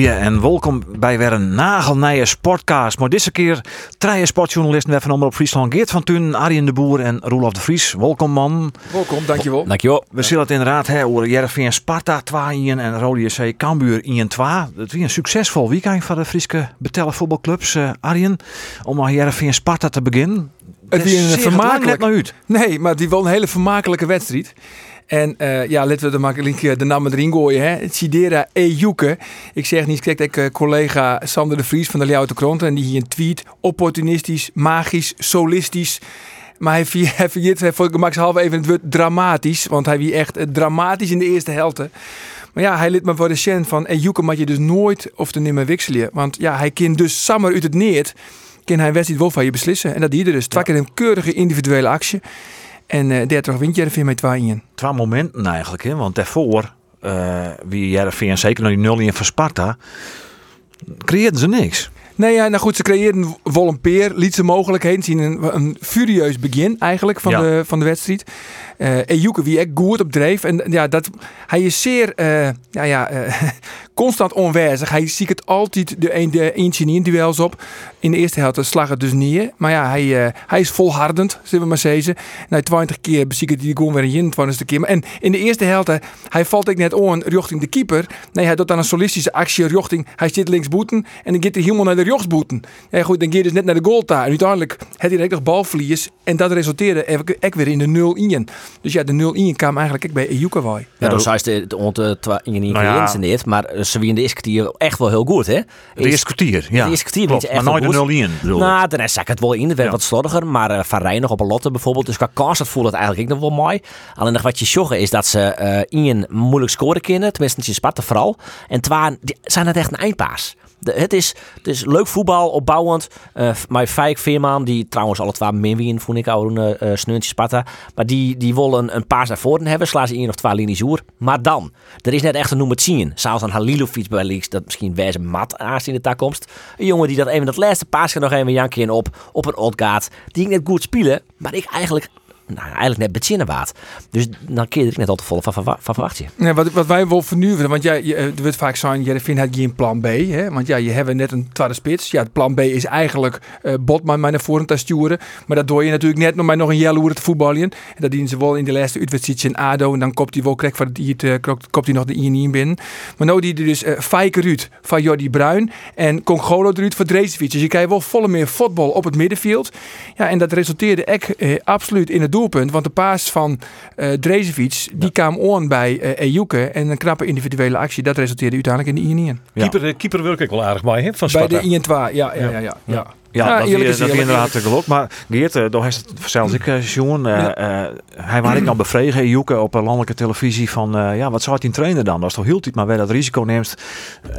Goeie en welkom bij weer een nagelnije sportcast. Maar deze keer drie sportjournalisten weer van Omroep Friesland. Geert van Thun, Arjen de Boer en Roelof de Vries. Welkom man. Welkom, dankjewel. Dankjewel. We zullen het inderdaad hebben over Jereveen Sparta 2 en Rode JC Cambuur 1 2. Het was een succesvol weekend voor de Friese betellen voetbalclubs. Uh, Arjen, om aan Jereveen Sparta te beginnen. Het was een vermakelijk- net naar uit. Nee, maar die wel een hele vermakelijke wedstrijd. En eh, ja, laten we er makkelijk eh, de namen erin gooien. Hè. Sidera Ejuke. Ik zeg niet, kijk, ik, eh, collega Sander de Vries van de Leeuwarden Krant. En die hier een tweet. Opportunistisch, magisch, solistisch. Maar hij vergeet voor Max halve even het woord dramatisch. Want hij wie echt eh, dramatisch in de eerste helft. Maar ja, hij liet me voor de cent van Ejuke mag je dus nooit of te nimmer wisselen. Want ja, hij kan dus samen uit het neert. Kan hij wedstrijd wel van je beslissen. En dat die er dus. Twee keer een keurige individuele actie. En eh 30 wint Jereveen met 2 in. Twee momenten eigenlijk, hè? want daarvoor, eh wie Jereveen zeker naar die 0 in van Sparta, creëerden ze niks. Nee, ja, nou goed, ze creëerden wel een peer, liet ze mogelijkheden zien. Een, een furieus begin eigenlijk van, Ja. de, van de wedstrijd. Eh Ejuke, wie echt goed op dreef. En ja, dat, hij is zeer eh, ja, ja, eh, constant onwijzig. Hij ziet het altijd de, een- de eentje in duels op. In de eerste helft slag het dus neer. Maar ja, hij, hij is volhardend, zullen we maar zeggen. Na 20 keer beziek hij gewoon weer in, 20 keer. En in de eerste helft, hij valt ik net aan richting de keeper. Nee, hij doet dan een solistische actie richting, hij zit links boeten. En dan gaat hij helemaal naar de rechtsboeten. Ja goed, dan gaat hij dus net naar de goal daar. En uiteindelijk had hij nog balverlies. En dat resulteerde echt weer in de 0-1. Dus ja, de 0-1 kwam eigenlijk ook bij Ejuke waai. Ja, dan zei ze het ont in Nou ingrediënten niet, maar eh, ze wie in de eerste kwartier echt wel heel goed, hè? De eerste kwartier, ja. De eerste kwartier Klopt, je echt maar nooit de goed. 0 in. bedoel ik. Nou, daarna zak het wel in. Het werd Ja. wat slordiger. Maar eh Van Rijn nog op een lotte bijvoorbeeld. Dus qua kans dat voelde het eigenlijk ook nog wel mooi. Alleen nog wat je sjoggen is dat ze eh in moeilijk scoren kunnen. Tenminste, in Sparta vooral. En die zijn het echt een eindpaas. Het, is, het is leuk voetbal, opbouwend. Eh maar Fijk Veerman, die trouwens alle twee min wien, vond ik al een uh, sneuntje Sparta. Maar die, die willen een paas naar voren hebben. Slaan ze in of twee linies oer. Maar dan, er is net echt een noem het zien. Zoals een Halilovic bij links, dat misschien wijze mat aanzien in de toekomst. Een jongen die dat even dat laatste paasje nog even in op, op een Odgaard. Die ik net goed spelen, maar ik eigenlijk, nou, eigenlijk net bezinnen waard. Dus dan keer ik net al te volle van, van, van je. Wat, wat wij wel vernuven, want ja, je, eh, er wordt vaak zijn, Jereveen had geen plan B. Hè? Want ja, je hebt net een tweede spits. Ja, het plan B is eigenlijk eh Botman maar naar voren te sturen. Maar dat doe je natuurlijk net nog maar nog een jelle te voetballen. En dat dienen ze wel in de laatste uitwedstrijd in ADO. En dan kopt hij wel krek van het uh, kopt hij nog de INI binnen. Maar nou die dus uh, Fijker uit van Jordi Bruin en Congolo eruit voor Dreeswitz. Dus je krijgt wel volle meer voetbal op het middenveld. Ja, en dat resulteerde echt eh, absoluut in het doelpunt. Want de paas van uh, Drezevic, die kwam aan bij uh, Ejuke. En een knappe individuele actie, dat resulteerde uiteindelijk in de 1 Ja. Keeper, keeper wil ik wel aardig bij, hè, van Bij Sparta. de 1 2 ja, ja, ja. ja, ja. Ja, Ja, dat eerlijk is dat is eerlijk, inderdaad geluk. Maar Geert, uh, daar is het zelfs ik, uh. Uh, Ja. hij was ik dan bevregen, Joeke, op een landelijke televisie van, ja, wat zou het in trainen dan? Is toch heel tijd maar wel dat risico neemt.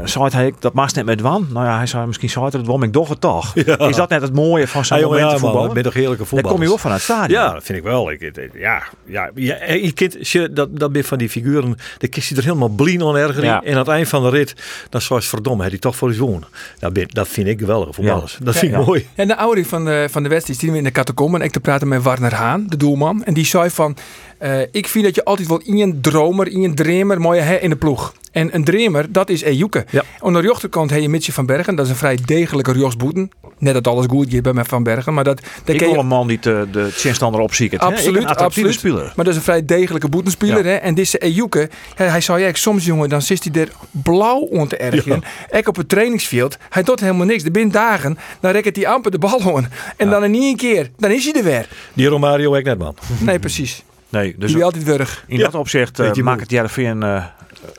Zei hij, dat mag net met wan. Nou ja, hij zei, misschien zou het het wel, ik doch het toch. Ja. Is dat net het mooie van zo'n Ja, moment voetbal? ik ben toch heerlijke voetbal. Dan kom je wel van het stadion. Ja, dat vind ik wel. Ik, ja, ja, je kind, als je, dat, dat ben van die figuren, dan kiest hij er helemaal blien aan erger. En aan het eind van de rit, dan zou je verdomme, hij die toch voor eens wonen. Dat, ben, dat vind ik geweldige voetballers. Dat vind ik. Mooi. En de oude van de, van de wedstrijd zien we in de catacombe. En ik te praten met Warner Haan, de doelman. En die zei van, eh, ik vind dat je altijd wel in een dromer, in een dreamer, mooie hè in de ploeg. En een dreamer, dat is Ejuke. Ja. Aan de rechterkant heb je Mitje van Bergen. Dat is een vrij degelijke rechtsboeten. Net dat alles goed gaat bij mij van Bergen. Maar dat, daar Ik wil je- een man die de, de tegenstander opziekt. Absoluut, absoluut. speler. Maar dat is een vrij degelijke boetenspeler. Hè? En deze Ejuke, hij, hij zei, ja, soms jongen, dan zit hij er blauw om te ergen. Ik op het trainingsveld, hij doet helemaal niks. Er binnen dagen, dan rekt hij amper de bal aan. En dan in één keer, dan is hij er weer. Die Romario ik net man. Nee, precies. Nee, dus Dus altijd wurg. in Ja. dat opzicht uh, maakt het Jereveen uh,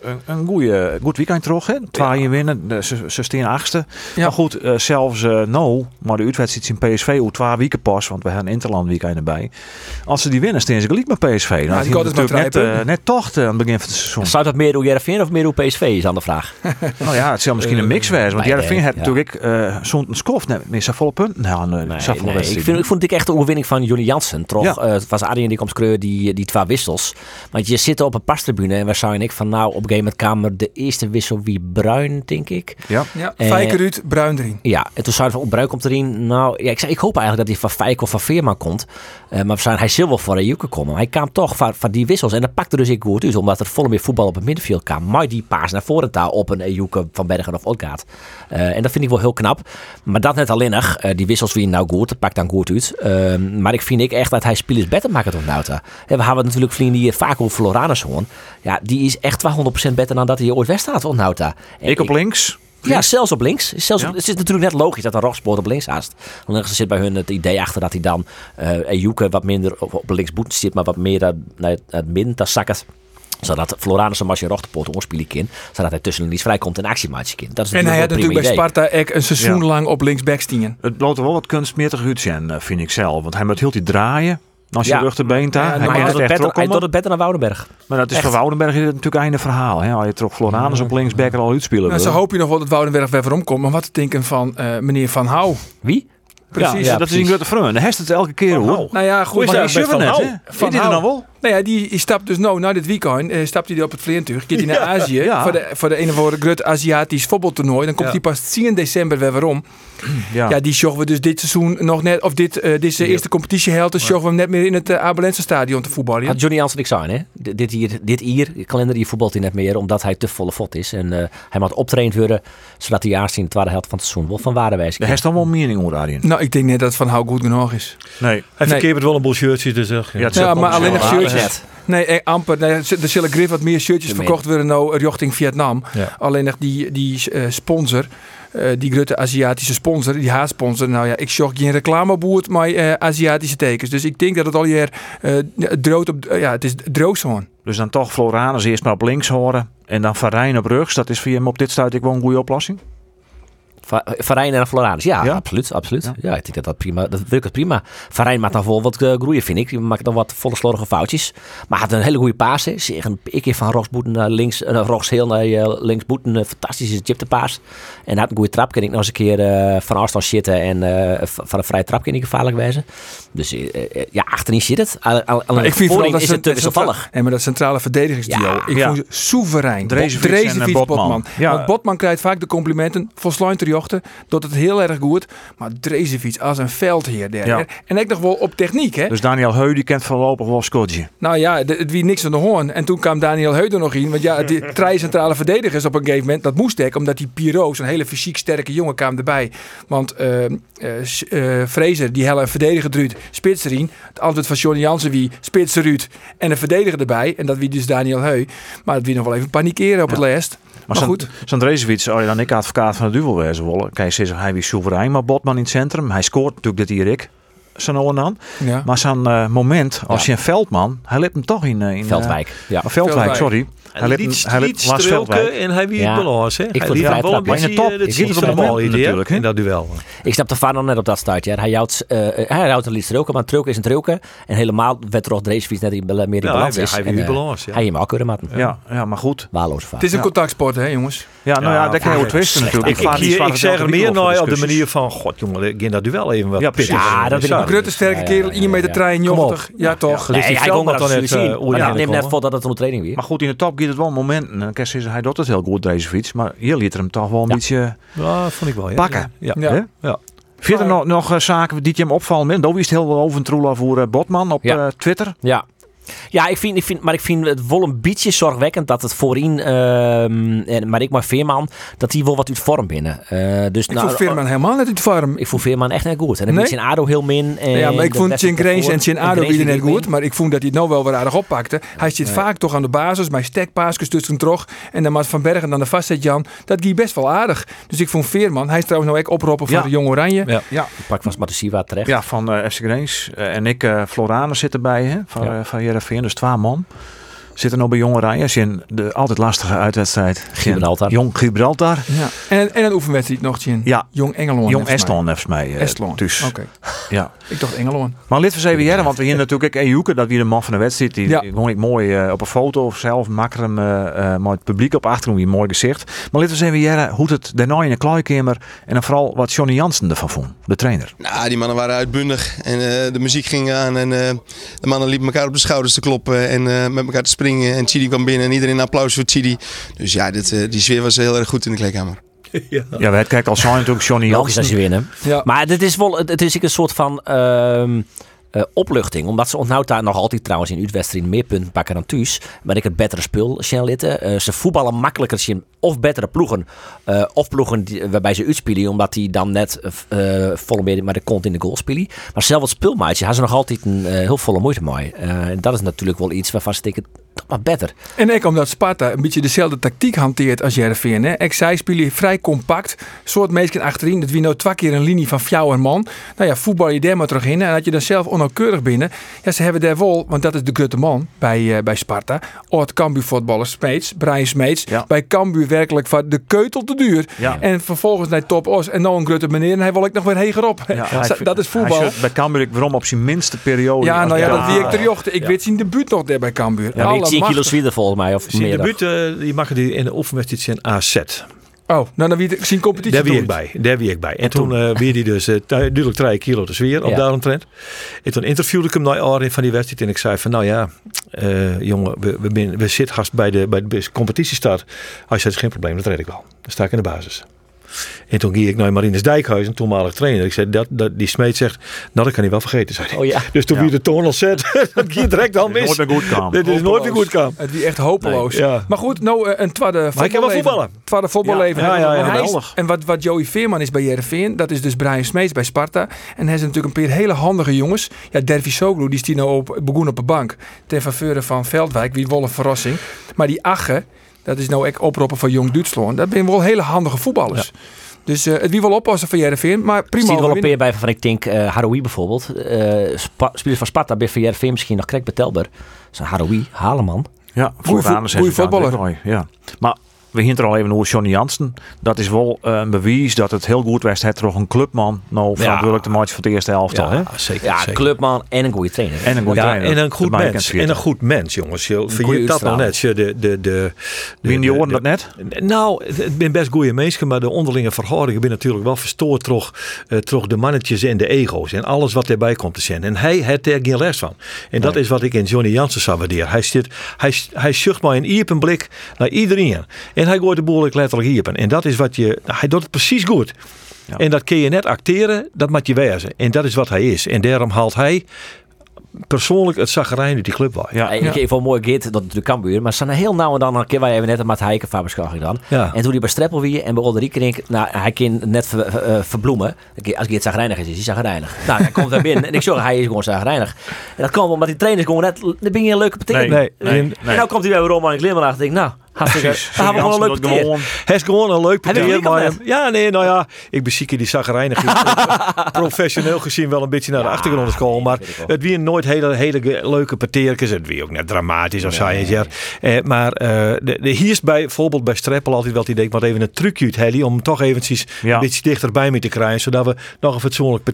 een, een goeie, goed weekend terug. Hè? Twee winnen, de- ze, staan achtste. Ja. Maar goed, eh, zelfs eh nou, maar de uitwedstrijd in PSV hoe twee weken pas, want we hebben een Interland weekend erbij. Als ze die winnen, staan ze gelijk met PSV. Nou, die die natuurlijk net, eh, net tocht aan het begin van het seizoen. Zou dat meer door Jereveen of meer door PSV is aan de vraag. nou ja, het zal misschien een mix zijn, want Jereveen heeft ja. natuurlijk eh zo'n skof net meer zo volle punten. Nou, nee, Nee. Ik, vind, ik vond het echt de overwinning van Johnny Jansen. Toch, Ja. het was Arjen die komt kreuren die, die twee wissels. Want je zit op een pastribune en waar zou ik van nou op een gegeven moment kamer de eerste wissel wie Bruin, denk ik. Ja. Ja, Eh, Fijker uit, Bruin erin. Ja, en toen zeiden we van, oh, Bruin komt erin. Nou, ja, ik, zei, ik hoop eigenlijk dat hij van Fijk of van Veerman komt. Eh, maar we zijn, hij zal wel voor Ejuke komen. Maar hij kwam toch van, van die wissels. En dat pakte dus ik goed uit, omdat er volle meer voetbal op het middenveld kwam. Maar die paas naar voren daar op een Ejuke van Bergen of Odgaard. Eh en dat vind ik wel heel knap. Maar dat net alleen nog. eh, die wissels wie nou goed, dat pakt dan goed uit. Eh, maar ik vind ik echt dat hij spelers beter maakt dan Nauta. En we hebben natuurlijk vrienden die vaak over Floranus horen. Ja, die is echt 200% beter dan dat hij ooit west staat van Nauta. En Ik op links. ja, zelfs op links. Zelfs Ja. op- het is natuurlijk net logisch dat een Rogspoor op links haast. Want er zit bij hun het idee achter dat hij dan eh Ejuke wat minder op, op links boet zit, maar wat meer naar, naar het, het midden te zakken. Zodat Floranus en Marcia Rochterpoort oorspelen kan. Zodat hij tussen de vrijkomt en actiemaatje kan. Dat is En hij had natuurlijk bij Sparta ook een seizoen Ja. lang op linksback stien. Het bloot er wel wat kunstmetig uit zijn, eh, vind ik zelf. Want hij moet heel die draaien. Als je Ja. rug de been daar. Ja, hij het doet beter- hij terugkomen. doet het beter naar Woudenberg. Maar dat is Echt. voor Woudenberg is het natuurlijk einde verhaal. Hè? Als je toch Floranus op linksback er al uitspelen Nou, hoop je nog wel dat Woudenberg weer waarom komt. Maar wat te denken van eh, meneer Van Hou? Wie? Precies. Ja, dat is een grote vreun. Hij heeft het elke keer hoor. Nou ja, Hoe goed. is Maar dat die Van net, Hou? Weet je er nou Hou. wel? Nou ja, die, die stapt dus nou, na dit weekend, eh, stapt hij op het vliegtuig. Gaat hij naar Azië Ja. voor, de, voor de een of andere groot Aziatisch voetbaltoernooi. Dan komt Ja. hij pas 10 december weer waarom. Ja. Ja, die zochten we dus dit seizoen nog net, of dit, eh deze eerste competitiehelte, zochten we hem net meer in het uh, Abelense stadion te voetballen. Had Johnny Jansen ik zijn, hè? D- Dit hier, dit hier, de kalender hier voetbalt hij net meer, omdat hij te volle fot is. En eh, hij moet optraind worden, zodat hij juist in de tweede helft van het seizoen wel van waarde Daar heeft dan wel mening over daarin. Nou, ik denk net dat Van Hou goed genoeg is. Nee. Hij Nee. verkeert met wel een boel shirtjes, dus. Ja, het Ja, maar alleen nog aan. Net. Nee, eh, amper. Nee, er zullen grif wat meer shirtjes De verkocht worden nou richting Vietnam. Ja. Alleen nog die, die eh, sponsor, eh, die grote Aziatische sponsor, die haatsponsor. Nou ja, ik zag geen reclameboerd maar eh, Aziatische tekens. Dus ik denk dat het al hier eh droog op, eh, ja, het is droog. Dus dan toch Floranus eerst maar op links horen. En dan Van Rijn op rechts. Dat is voor hem op dit stuit ik wel een goede oplossing. Va- Varijn en Floranus, ja, Ja? absoluut. absoluut. Ja. Ja. ik denk dat dat prima, dat werkt prima. Varijn maakt dan wel wat eh, groeien, vind ik. Die maakt dan wat volle slordige foutjes. Maar had een hele goede paas. Zeg een keer van Roxboeten naar links, uh, Rox heel naar uh, linksboeten. Een fantastische chipte paas. En had een goede trap. Kan ik nog eens een keer eh, van afstand zitten en eh, van een vrije trap kan ik gevaarlijk wijzen. Dus eh, eh, ja, achterin zit het. Al, al, al Maar ik vind vooral dat is het te wisselvallig. En maar dat centrale verdedigingsduo. Ja. ik Ja. vond ze soeverein. En, eh, Botman. Botman. Ja. Want Botman krijgt vaak de complimenten van Sluiterjochten. Dat het heel erg goed. Maar Drezefiets als een veldheer. Der, Ja. hè. En ik nog wel op techniek. Hè? Dus Daniel Heu die kent voorlopig wel Scotje. Nou ja, het wie niks aan de hoorn. En toen kwam Daniel Heuder nog in. Want ja, die drie centrale verdedigers op een gegeven moment. Dat moest ik, omdat die Piro, zo'n hele fysiek sterke jongen, kwam erbij. Want S- eh, Fraser, die hele een verdediger druut, spits erin. Het antwoord van Johnny Jansen wie spits eruit en een verdediger erbij. En dat wie dus Daniel Heu. Maar het wie nog wel even panikeren op het lijst. Maar, goed, als je dan ik advocaat van de duivel wezen willen. Kan je zeggen, hij wie soeverein, maar Botman in het centrum. Hij scoort natuurlijk dit hier ik. Zo nou en dan. ja. Maar zo'n eh, moment, als Ja. je een Veldman, hij liep hem toch in... eh, in eh, Veldwijk. Ja. oh, Veldwijk, Veldwijk. sorry. Hij liet, hij liet Lars strulken Veldwijk. en hij wie Ja. het balans. Hè? Ik Hij vond liet hem wel een de beetje top. het het bal moment idee, natuurlijk, in dat duel. Ik snap de vader net op dat stuit. Ja. Hij houdt, eh, hij houdt een liefst roken, maar een is een trucken. En helemaal werd er ook Dreesfiets net in, meer in Ja, balans hij- is. hij die eh, balans, ja. Hij hem ook kunnen maken. Ja, ja, maar goed. Waarloze vaart. Het is een contactsport, hè jongens. Ja, nou ja, dat kan je ook twisten natuurlijk. Ik, zeg er meer naar op de manier van... God jongen, ging dat duel even wat Ja. Ja, dat vind ik. Grote sterke kerel, ja, 1 meter ja. 83. Ja, toch. Hij kon dat dan net, neem net voor dat het een training weer. Maar goed, in de top gaat het wel momenten. Dan kan je zeggen, hij doet het heel goed, deze fiets. Maar hier liet hem toch wel een beetje Ja, vond ik wel. Ja. pakken. Ja. Ja. Ja. Verder nog, nog eh, zaken die je hem opvallen. Daar is het heel veel over een troela voor eh, Botman op eh, Twitter. Ja. Ja, ik vind, ik vind, maar ik vind het wel een beetje zorgwekkend dat het voorin, ehm en, maar ik maar Veerman, dat die wel wat uit vorm binnen. Eh, dus Ik vond Veerman helemaal net uit vorm. Ik vond Veerman echt net goed. En dan Nee? vind Ado heel min. En Ja, maar ik vond Grace daarvoor- en Chin Ado weer net goed. Maar ik vond dat hij het nou wel weer aardig oppakte. Hij zit vaak toch aan de basis, bij stekpaasjes tussen terug. En dan Maas van Bergen dan de vastzet Jan. Dat ging best wel aardig. Dus ik vond Veerman, hij is trouwens nou ook oproepen voor Ja. de Jong Oranje. Ja. Ja, Pak vast maar de Siwa terecht. ja van eh FC Greens. Eh, en ik, eh Floranus zit erbij, hè, van, Ja. eh van Jereveen. Dus twee man. Zitten nog bij jonge Rijers in de altijd lastige uitwedstrijd. Gibraltar. Jong Gibraltar. Ja. En, en een oefenwedstrijd nog zien. Ja. Jong Engeland. Jong volgens mij. Estland heeft mij. eh, Estland. Dus, Oké. ja. Ik dacht Engeland. Maar lid van CWR, want we hier natuurlijk ook Ejuke, dat wie de man van de wedstrijd. Die Ja. ik mooi eh, op een foto of zelf makker hem eh, eh, met het publiek op achtergrond, wie mooi gezicht. Maar lid van CWR, hoe het daarna in de kleikamer en dan vooral wat Johnny Jansen ervan vond, de trainer. Nou, die mannen waren uitbundig en eh, de muziek ging aan en eh, de mannen liepen elkaar op de schouders te kloppen en eh, met elkaar te springen. En Chidi kwam binnen en iedereen een applaus voor Chidi. Dus ja, dit, eh, die sfeer was heel erg goed in de kleedkamer. ja. Ja, we het kijken al zijn natuurlijk Johnny Logisch als je winnen. Ja. Maar dit is wel, het is een soort van ehm, eh, opluchting. Omdat ze onthoudt daar nog altijd trouwens in uitwedstrijden meer punten pakken dan thuis. Maar ik het betere spul zien litten. Eh, ze voetballen makkelijker zien of betere ploegen. eh, of ploegen die, waarbij ze uitspelen. Omdat die dan net eh volle meer maar de kont in de goal spelen. Maar zelf het spulmaatje hebben ze nog altijd een eh, heel volle moeite mee. Eh, en dat is natuurlijk wel iets waarvan ze denken, toch maar beter. En ik omdat Sparta een beetje dezelfde tactiek hanteert als Jereveen. hè. Ik zei spelen vrij compact. Soort mensen achterin. Dat wie nou twee keer een linie van jou en man. Nou ja, voetbal je daar maar terug in. En dat je dan zelf onnauwkeurig binnen. Ja, ze hebben daar wel, want dat is de grote man bij, eh, bij Sparta. Oud Cambuur voetballer Smeets, Brian Smeets. Ja. Bij Cambuur werkelijk van de keutel te duur. Ja. En vervolgens naar Top Os. En nou een grote meneer. En hij wil ik nog weer heger op. Ja, dat is voetbal. Bij Cambuur waarom op zijn minste periode. Ja, nou ja, dat wie ik Ja. ter jochte. Ik weet zien debuut nog daar bij Cambuur. Ja, weet 10 kilo Allemachtig. zwier volgens mij. Of Zijn meer. debuut, die maken die in de oefenwedstrijd zijn AZ. Oh, nou dan wie ik zien competitie Daar wie ik bij. Daar wie ik bij. En toen eh weer die dus uh, duidelijk 3 kilo te zwier op Ja. daaromtrent. En toen interviewde ik hem naar Arie van die wedstrijd. En ik zei van nou ja, eh, jongen, we, we, ben- we zitten haast bij de, bij de competitiestart. Het is geen probleem, dat red ik wel. Dan sta ik in de basis. En toen ging ik naar Marines Dijkhuizen, toenmalig trainer. Ik zei, dat, dat, die smeet zegt, nou dat kan hij wel vergeten. Zei. Oh ja. Dus toen Ja. wie de toon al zet, dat ging direct al Dit is mis. nooit meer goed kwam. Dit is nooit meer goed kwam. Het wie echt hopeloos. Nee, ja. Maar goed, nou eh, een tweede Maar ik kan wel voetballen. Tweede voetballeven. Ja, ja, ja, is- geweldig. En wat, wat Joey Veerman is bij Jereveen, dat is dus Brian Smeets bij Sparta. En hij is natuurlijk een paar hele handige jongens. Ja, Dervi Soglu, die is die nou op, begonnen op de bank. Ten faveur van Veldwijk, wie wel een verrassing. Maar die Ache, dat is nou echt oproepen van Jong Duitsland. Dat zijn wel hele handige voetballers. Dus eh, het wie wel oppassen van Jereveen, maar prima. Zie er wel een bij van ik denk uh, Haroui bijvoorbeeld. eh Spa spelers van Sparta bij VRV misschien nog krek betelbaar. Zo'n Haroui, Haleman. Ja, voor vo- goeie voetballer. Ja. Maar we hinten er al even over Johnny Jansen. Dat is wel eh, een bewijs dat het heel goed was. Het toch een clubman. Nou, verantwoordelijk de match voor de eerste helft al. Hè? Ja, zeker. Ja, zeker. clubman en een goede trainer. En een goede Ja, trainer. en een goed mens. En een goed mens, jongens. Je vergeet dat nou uitstraling. net. Je De, de, de, de, die de- hoorden de- dat net? Nou, het zijn best goede mensen, maar de onderlinge verhoudingen zijn natuurlijk wel verstoord toch, eh, toch de mannetjes en de ego's en alles wat erbij komt te zijn. En hij heeft er geen les van. En dat is wat ik in Johnny Jansen zou waarderen. Hij, zit, hij, hij zucht maar een iepen blik naar iedereen. En hij gooit de boel ook letterlijk iepen. En dat is wat je, hij doet het precies goed. Ja. En dat kun je net acteren, dat moet je wezen. En dat is wat hij is. En daarom haalt hij persoonlijk het zagrijn uit die club wel. Ja. Ik geef wel mooi git, dat natuurlijk Cambuur. Maar ze zijn heel nauw en dan een keer waar je even net met Heike Faberschouw gedaan. Ja. En toen hij bij Streppel weer en bij ik, nou hij kan net ver, eh, verbloemen. Als Geert zagrijnig is, is hij zagrijnig. Nou, hij komt daar binnen en ik zeg, hij is gewoon zagrijnig. En dat komt omdat die trainers gewoon net, dan ben je een leuke partij. Nee, nee. En nou komt hij bij Roma en ik glimlach. denk nou, hartstikke, hebben we gewoon een gewoon- Hij is gewoon een leuk Maar net? ja, nee, nou ja, ik beziek die zagrijnig. professioneel gezien wel een beetje naar de achtergrond is komen. Maar het wie nooit hele, hele leuke parteertjes. Het wie ook net dramatisch of saai is. Eh, maar eh, de, hier is bij, bijvoorbeeld bij Streppel altijd wel het idee, moet even een trucje uit Helly om toch eventjes een beetje dichterbij mee te krijgen. Zodat we nog een fatsoenlijk.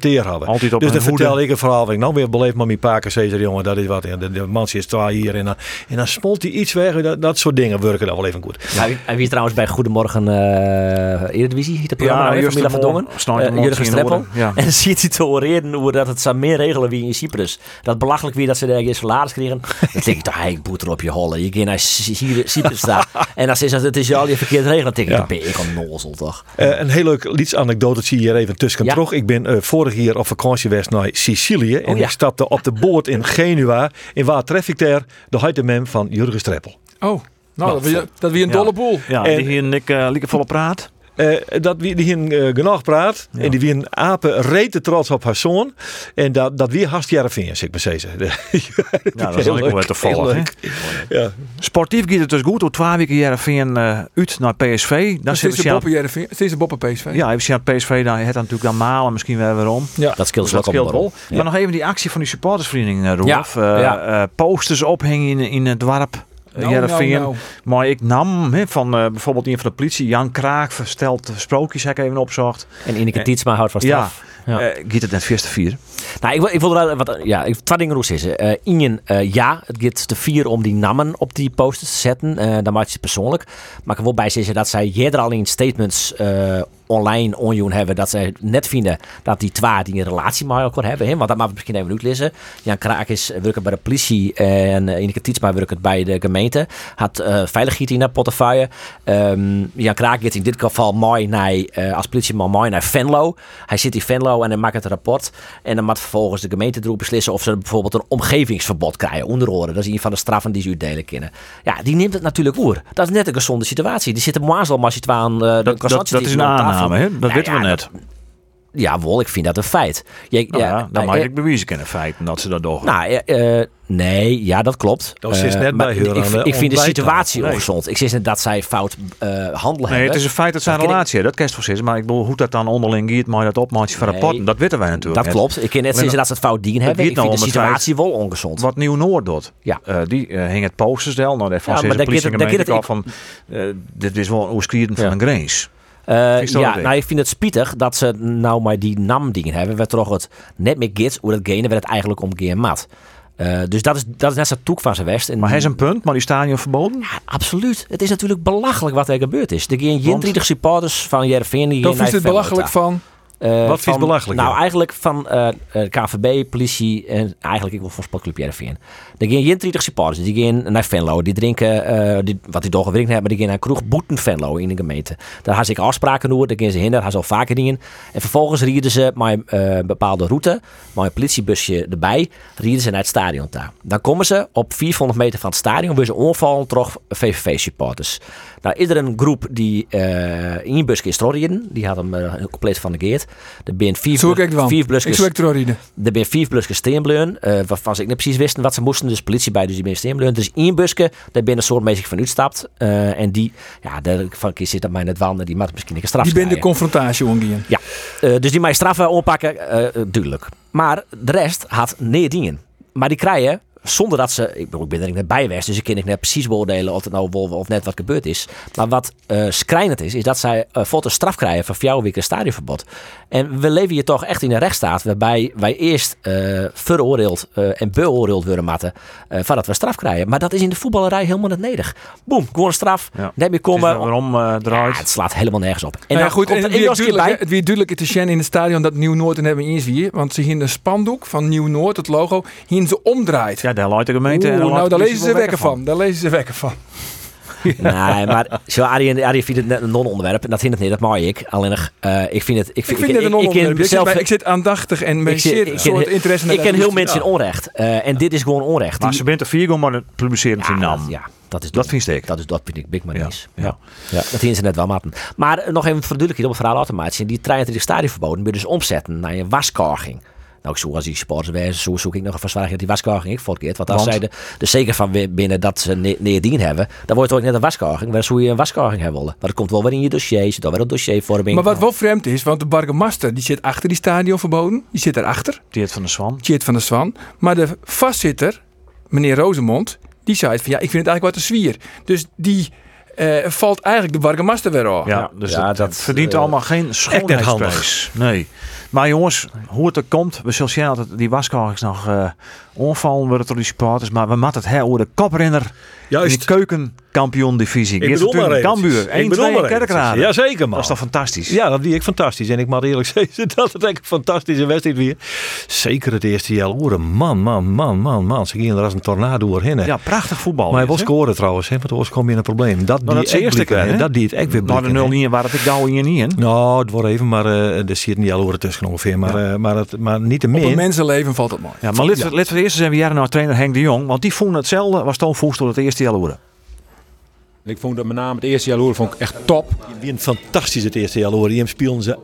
Altijd op dus dan vertel ik een verhaal. wat Ik nou weer beleefd met mijn paken. Zei ze, jongen, dat is wat. De, de man is twee hier. En dan, en dan smolt hij iets weg. Dat, dat soort dingen werken dan wel even goed. Hij, hij wie trouwens bij Goedemorgen eh Eredivisie, het programma Ja, nou van Dongen. Eh, Jurgen Streppel. horen, ja. En ziet hij te oreren hoe dat het zou meer regelen wie in Cyprus. Dat belachelijk weer dat ze daar eens salaris kregen. Dan denk ik toch, hey, boeter op je holle. Je gaat naar Cy- Cy- Cyprus daar. En als is het is al je verkeerd regelen, dan denk ik, Ja. dan ben ik een nozel toch. Eh, een heel leuk liedsanekdote zie je hier even tussen Ja. terug. Ik ben eh, vorig jaar op vakantie geweest naar Sicilië. en Oh ja. ik stapte op de boot in Genua. En waar tref ik daar? De huitemem van Jurgen Streppel. Oh, nou, dat wie, dat wie een dolle boel. Ja, En- die hier en ik uh, volle praat. Eh, dat wie die hier eh, genoeg praat. En die wie een apen rete trots op haar zoon. En dat, dat wie hast Jereveen, zeg ik maar zeggen. Ja, dat is ook wel te volgen. Ja. Sportief gaat het dus goed. Door twee weken uh, uit naar PSV. Dan Dat is aan... Jereveen. Het is de boppen PSV. Ja, even zien PSV. Dan het natuurlijk dan malen misschien wel weer om. Ja. Dat scheelt Dus wel. Ja. Maar nog even die actie van die supportersvereniging, uh, Rolf. Ja, Uh, ja. uh, posters ophangen in, in het dorp. Nou, Heerenveen. nou, nou. Maar ik nam van eh, bijvoorbeeld een van de politie, Jan Kraak, versteld sprookjes, heb ik even opzocht. En Ineke Tietsma houdt van Ja, straf. Ja. Eh, Giet het net feest te vier. Nou, ik wil, ik wil er wat, ja, ik, twee dingen roes is. eh Ingen, eh, ja, het gaat te vier om die namen op die posters te zetten. eh dan maakt je het persoonlijk. Maar ik wil bij zeggen dat zij eerder al in statements eh, online onjoen hebben dat zij net vinden dat die twee die een relatie met elkaar hebben. Hè? Want dat mag misschien even uitlezen. Jan Kraak is werkt bij de politie en uh, Ineke Tietsma werkt bij de gemeente. Had uh, veiligheid in de portefeuille. Ehm, Jan Kraak gaat in dit geval mooi naar, uh, als politieman mooi naar Venlo. Hij zit in Venlo en hij maakt het rapport. En dan moet vervolgens de gemeente erop beslissen of ze bijvoorbeeld een omgevingsverbod krijgen. Onderhoren. Dat is een van de straffen die ze uitdelen kunnen. Ja, die neemt het natuurlijk oer. Dat is net een gezonde situatie. Die zit een moazel het aan uh, dat, dat, dat is een aanname, hè? Dat nou, weten ja, we net. Ja, wel, ik vind dat een feit. Je, nou ja, ja, dan mag uh, ik bewijzen kennen feiten dat ze dat doen. Nou, uh, nee, ja, dat klopt. Dat is net bij ik, ik, ik vind de situatie nee. ongezond. Ik zeg niet dat zij fout uh, handelen Nee, hebben. het is een feit dat zij een relatie hebben. Dat kerst voor Maar ik bedoel, hoe dat dan onderling gaat, maar dat opmaatje van Nee. rapporten, dat weten wij natuurlijk. Dat net. klopt. Ik kan net zeggen dat ze het fout dienen hebben. Ik vind nou de situatie wel ongezond. Wat Nieuw Noord doet. Ja. Die hing het posters Nou, daar van Ja, ja, maar de politie gemeente van, dit is wel een van een grens. Uh, dat ja, nou, ik vind het spietig dat ze nou maar die NAM-dingen hebben. We toch het net meer gids hoe dat gene werd het eigenlijk om geen mat. Uh, dus dat is, dat is net zo'n toek van zijn west. En Maar hij is een punt, maar die stadion verboden. Ja, absoluut. Het is natuurlijk belachelijk wat er gebeurd is. Er gaan 23 supporters van Jervin gaan is het belachelijk van. Uh, Wat belachelijk, Nou, ja? eigenlijk van uh, uh, KVB, politie en eigenlijk ik wil voor Sportclub Jervin. Er gaan 23 supporters, die gaan naar Venlo. Die drinken, die, wat die toch hebben, maar die gaan naar kroeg Boeten Venlo in de gemeente. Daar ze ik afspraken door, daar gaan ze heen, daar gaan ze al vaker dingen. En vervolgens rieden ze met een bepaalde route, met een politiebusje erbij, rieden ze naar het stadion daar. Dan komen ze op 400 meter van het stadion, weer ze onvallen toch VVV-supporters. Nou, iedere groep die uh, in een busje is die had hem uh, compleet van de geert. Er zijn vier, Zo ik vier Ik. Er zijn vier steenbleun, uh, waarvan ze niet precies wisten wat ze moesten. Dus politie bij, dus die ben steenbleun. Dus één busje, daar ben een soort meisje van uitstapt. Uh, en die, ja, daar van keer zit dat mij net wanden, die mag misschien een straf Die ben de confrontatie omgaan. Ja, uh, dus die mij straffen oppakken, duidelijk. Maar de rest had nee dingen. Maar die krijgen zonder dat ze, ik, ben er niet net bij geweest, dus ik kan ik net precies beoordelen of het nou wel of net wat gebeurd is. Maar wat uh, schrijnend is, is dat zij uh, een straf krijgen van vier weken stadionverbod. En we leven hier toch echt in een rechtsstaat waarbij wij eerst uh, veroordeeld en beoordeeld worden matten voordat we straf krijgen. Maar dat is in de voetballerij helemaal niet nodig. Boom, gewoon een straf, Ja. net meer komen. Waarom uh, draait? Ja, het slaat helemaal nergens op. En Nou ja, dan goed, en het weer duidelijk, het weer duidelijk te zien in het stadion dat Nieuw-Noord en hebben eens weer. Want ze gingen een spandoek van Nieuw-Noord, het logo, hier ze omdraait. Ja, daar luidt de gemeente. en Oeh, nou, daar lezen ze wekker wel van. Daar lezen ze wekker van. Nee, maar zo Arie, Arie vindt het net een non-onderwerp. En dat vindt het niet, dat mag ik. Alleen uh, ik vind het... Ik Ik vind, vind een ik, ik, onderwerp. Ik, ik, zit zelf, bij- ik zit aandachtig en met ik ik soort interesse ik ken heel mensen in onrecht. Uh, en dit is gewoon onrecht. Maar ze bent er vier gewoon maar het publiceren van ja, naam. dat, ja, dat is Dat vind ik. Dat, is, dat vind ik big maar Ja, ja. Ja. Ja. dat zien ze net wel matten. Maar uh, nog even verduidelijk op het verhaal automatisch. Die 23 stadionverboden moet je dus omzetten naar een waskorging. Nou, ik zoek als die sporters wezen, zo zoek ik nog een verzwaring dat die waskorging ik voortkeert. Want als zij er er zeker van binnen dat ze ne- neerdien hebben, dan wordt het ook net een waskorging. Waar zou je een waskorging hebben willen? Maar dat komt wel weer in je dossier, zit al weer een dossiervorming. Maar wat wel vreemd is, want de burgemeester die zit achter die stadionverboden. Die zit daarachter, Teert van de Zwan. Tjeerd van der Zwan. Maar de vastzitter, meneer Rozemond, die zei van ja, ik vind het eigenlijk wat te zwier. Dus die eh, valt eigenlijk de burgemeester weer af. Ja, dus Ja, dat, dat, verdient eh, allemaal geen schoonheidsprijs. Nee. Maar jongens, hoe het er komt, we zullen zien dat het- die waskorgings nog uh, onvallen worden door die supporters. Maar we moeten het hè, over de koprenner in Juist. de keukenkampioen divisie. Ik bedoel maar even. Cambuur, 1 Ik bedoel 2 maar even. Kerkrade. Jazeker man. Dat is toch fantastisch? Ja, dat die ik fantastisch. En ik mag eerlijk zeggen dat het echt een fantastische wedstrijd weer. Zeker het eerste jaar. Oren. Man, man, man, man, man. Ze gingen er als een tornado doorheen. Ja, prachtig voetbal. maar hij hè? scoren trouwens. Hè, want anders kom je in een probleem. Dat Nou, dat die de eerste keer, hè? Dat die het echt weer Nou, de blikken, hè. 0 waar het ik douw hier niet in. Nou, het wordt even, maar eh er zit niet al oren tussen ongeveer. Maar, eh, maar, het, maar niet te Op een min. mensenleven valt het mooi. Ja, maar let, let voor het eerst zijn we jaren naar trainer Henk de Jong. Want die vonden hetzelfde, was Toon Voest door het eerste jaar horen. Ik vond dat met name het eerste jaar Loer vond ik echt top. Die een fantastisch het eerste jaar horen. Die hem speelden ze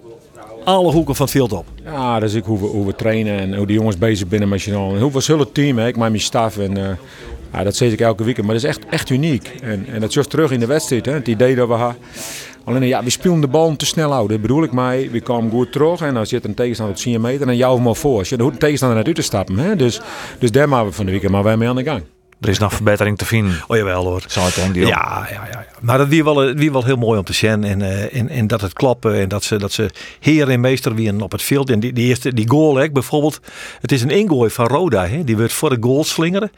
alle hoeken van het veld op. Ja, dus ik hoe we, hoe we trainen en hoe de jongens bezig binnen met je En hoe we zullen team, hè. ik met mijn staf en eh, ja, dat zeg ik elke week. Maar dat is echt, echt uniek. En, en dat zus terug in de wedstrijd, hè. het idee dat we hadden. Alleen ja, we spelen de bal te snel uit. Dat bedoel ik mij. We komen goed terug en dan zit een tegenstander op 10 meter en jou hem al voor. Als je de tegenstander net uit te stappen. Hè. Dus, dus daar maken we van de week maar wij mee aan de gang. Er is nog verbetering te vinden. Oh jawel hoor. Dan die Ja, ja, ja. Maar dat wie wel, wie wel heel mooi om te zien. En, eh, en, en dat het klappen. En dat ze, dat ze heer en meester weer op het veld. En die, die eerste die goal, hè, bijvoorbeeld. Het is een ingooi van Roda. Hè. Die wordt voor de goal slingeren.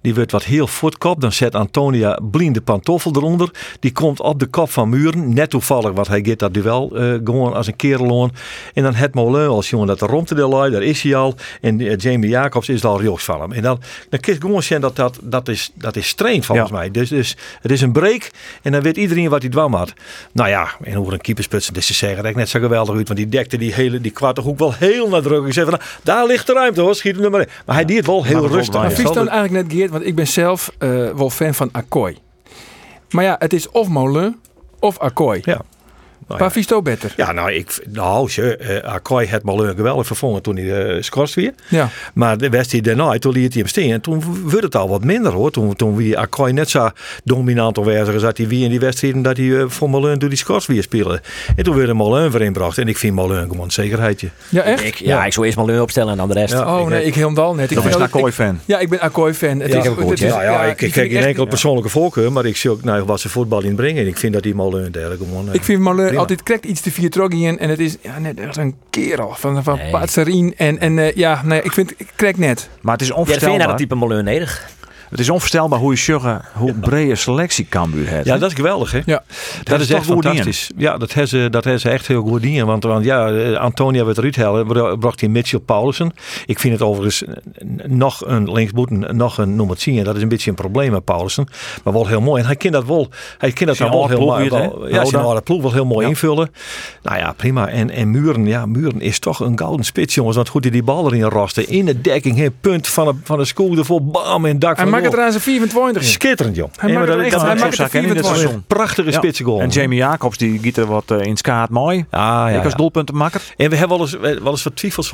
Die wordt wat heel voetkop. Dan zet Antonia blinde pantoffel eronder. Die komt op de kop van Muren. Net toevallig, wat hij gaat dat duel eh, gewoon als een kerel aan. En dan het Molen als jongen dat de romte de lui. Daar is hij al. En eh, Jamie Jacobs is al rechts van hem. En dan, dan kun je gewoon zien dat dat, dat is, dat is strain volgens Ja. mij. Dus, dus het is een break. En dan weet iedereen wat hij dwam had. Nou ja, en hoe een keepersputsen, dus ze zeggen dat ik net zo geweldig uit. Want die dekte die hele, die kwart toch ook wel heel nadrukkelijk. Ik zei van, nou, daar ligt de ruimte hoor, schiet hem er maar in. Maar hij deed het wel heel rustig. Maar vies dan eigenlijk net Geert, want ik ben zelf eh, wel fan van Akkooi. Maar ja, het is of Molen of Akkooi. Ja. Nou Waar ja. vies toch beter? Ja, nou, ik, nou, ze, eh Akkooi had mal een geweldig vervangen toen hij uh, scorst weer. Ja. Maar de wedstrijd daarna, toen liet hij hem staan. En toen werd het al wat minder hoor. Toen, toen wie net zo dominant aanwezig dat hij wie in die wedstrijden dat hij eh, voor Molen door die scores weer speelde. En toen werd er Molen weer inbracht. En ik vind Molen gewoon een zekerheidje. Ja, echt? Ik, ja, ik zou eerst maar Leu opstellen en dan de rest. Ja. Oh nee, ik helemaal net. Ik vind een ik- Akkooi-fan. Ja, ik ben Akkooi-fan. Het Ja, is, heel goed, het is- ja, ja, ik, ik kijk geen enkel persoonlijke voorkeur, maar ik zie ook nou, wat ze voetbal in brengen. En ik vind dat die Molen daar gewoon. eh, Ik vind Molen prima. altijd krijgt iets te vier troggen en het is ja, net echt een kerel van, van Nee. Patserien. En, en eh, ja, nee, ik vind, ik krijg net. Maar het is Ja, vind je dat type? Het is onvoorstelbaar hoe je hoe brede selectie Cambuur heeft. Ja, dat is geweldig, hè? Ja. Dat, is is echt fantastisch. Ja, dat hebben ze, dat hebben ze echt heel goed dingen. Want, want ja, eh, Antonia werd eruit halen, bra- bracht hij Mitchell Paulussen. Ik vind het overigens nog een linksboet, en nog een nummer 10. Dat is een beetje een probleem met Paulussen. Maar wel heel mooi. En hij kan dat wel, hij kan dat dan wel heel ploeg mooi. Ja, zijn oude ploeg wel heel mooi Ja. invullen. Nou ja, prima. En, en Muren, ja, Muren is toch een gouden spits, jongens. Want goed, die die bal erin rasten. In de dekking, hè, punt van de, van de school ervoor. Bam, in het dak van maakt het er aan zijn 24 in. Schitterend, joh. Hij Ja, maakt maar het echt- hij maakt het zo in dit 24 seizoen. een prachtige Ja. spitse goal. En Jamie Jacobs, die giet er wat eh, in skaat mooi. Ah, ja, ik als ja. doelpuntenmakker. En we hebben wel eens, wel eens wat twijfels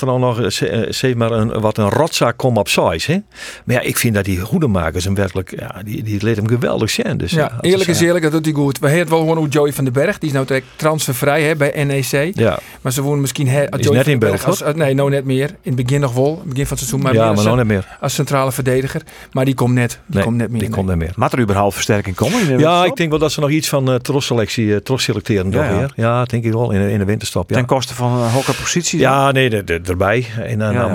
er dan nog, eh, ze- eh, zeg maar, een, wat een rotzak kom op size. Hè? Maar ja, ik vind dat die hoedemakers hem werkelijk, ja, die, die leed hem geweldig zijn. Dus, Ja, eerlijk is eerlijk, dat doet hij goed. We hebben wel gewoon hoe Joey van den Berg, die is nou direct transfervrij hè, bij NEC. Ja, Maar ze wonen misschien he, is Joey net in beeld, als, nee, nou net meer. In het begin nog wel, in het begin van het seizoen, maar ja meer maar nog niet meer. als centrale verdediger. Maar die komt net, die Nee, komt net meer. die nee. komt niet meer. Mag er überhaupt versterking komen? in de Ja, ik denk wel dat ze nog iets van uh, trosselectie, uh, selecteren Ja, ja. weer. Ja, denk ik wel, in, de- in de winterstop. Ja. Ten koste van uh, hoge positie. Ja, nee, de, de, erbij. En dan Ja,